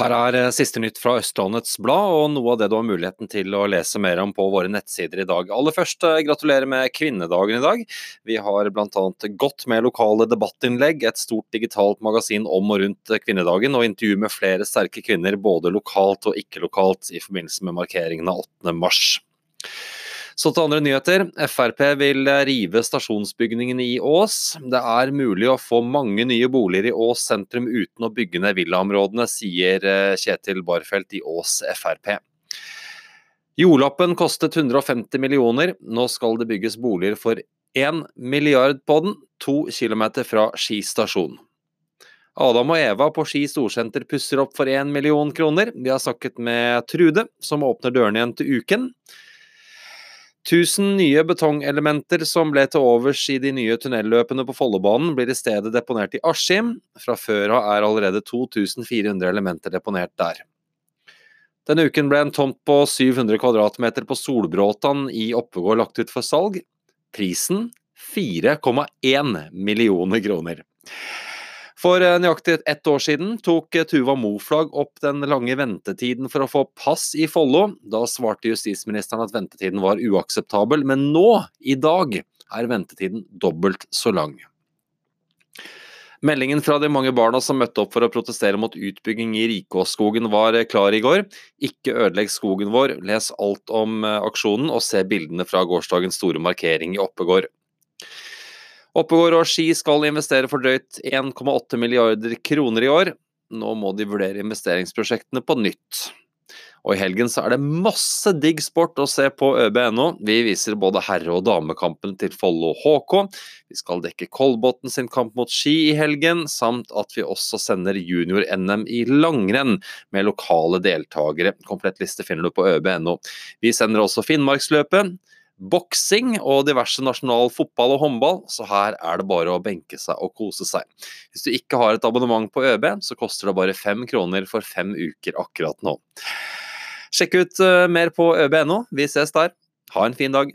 Her er eh, siste nytt fra Østlandets Blad, og noe av det du har muligheten til å lese mer om på våre nettsider i dag. Aller først, eh, gratulerer med kvinnedagen i dag. Vi har bl.a. gått med lokale debattinnlegg, et stort digitalt magasin om og rundt kvinnedagen, og intervju med flere sterke kvinner både lokalt og ikke lokalt i forbindelse med markeringen av 8. mars. Så til andre nyheter. Frp vil rive stasjonsbygningen i Ås. Det er mulig å få mange nye boliger i Ås sentrum uten å bygge ned villaområdene, sier eh, Kjetil Barfelt i Ås Frp. Jordlappen kostet 150 millioner. Nå skal det bygges boliger for 1 milliard på den, to kilometer fra Ski stasjon. Adam og Eva på Ski storsenter pusser opp for 1 million kroner. Vi har snakket med Trude, som åpner dørene igjen til uken. 1000 nye betongelementer som ble til overs i de nye tunnelløpene på Follobanen, blir i stedet deponert i Askim. Fra før av er allerede 2400 elementer deponert der. Denne uken ble en tomt på 700 kvadratmeter på Solbråtan i Oppegård lagt ut for salg. Prisen 4,1 millioner kroner. For eh, nøyaktig ett år siden tok eh, Tuva Moflag opp den lange ventetiden for å få pass i Follo. Da svarte justisministeren at ventetiden var uakseptabel, men nå, i dag, er ventetiden dobbelt så lang. Meldingen fra de mange barna som møtte opp for å protestere mot utbygging i Rikåsskogen var eh, klar i går. Ikke ødelegg skogen vår, les alt om aksjonen og se bildene fra gårsdagens store markering i Oppegård. Oppegård og Ski skal investere for drøyt 1,8 milliarder kroner i år. Nå må de vurdere investeringsprosjektene på nytt. Og i helgen så er det masse digg sport å se på ØB.no. Vi viser både herre- og damekampen til Follo HK. Vi skal dekke Kolbotn sin kamp mot Ski i helgen, samt at vi også sender junior-NM i langrenn med lokale deltakere. Komplett liste finner du på ØB.no. Vi sender også Finnmarksløpet boksing og diverse nasjonal fotball og håndball, så her er det bare å benke seg og kose seg. Hvis du ikke har et abonnement på ØB, så koster det bare fem kroner for fem uker akkurat nå. Sjekk ut eh, mer på øb.no. Vi ses der. Ha en fin dag.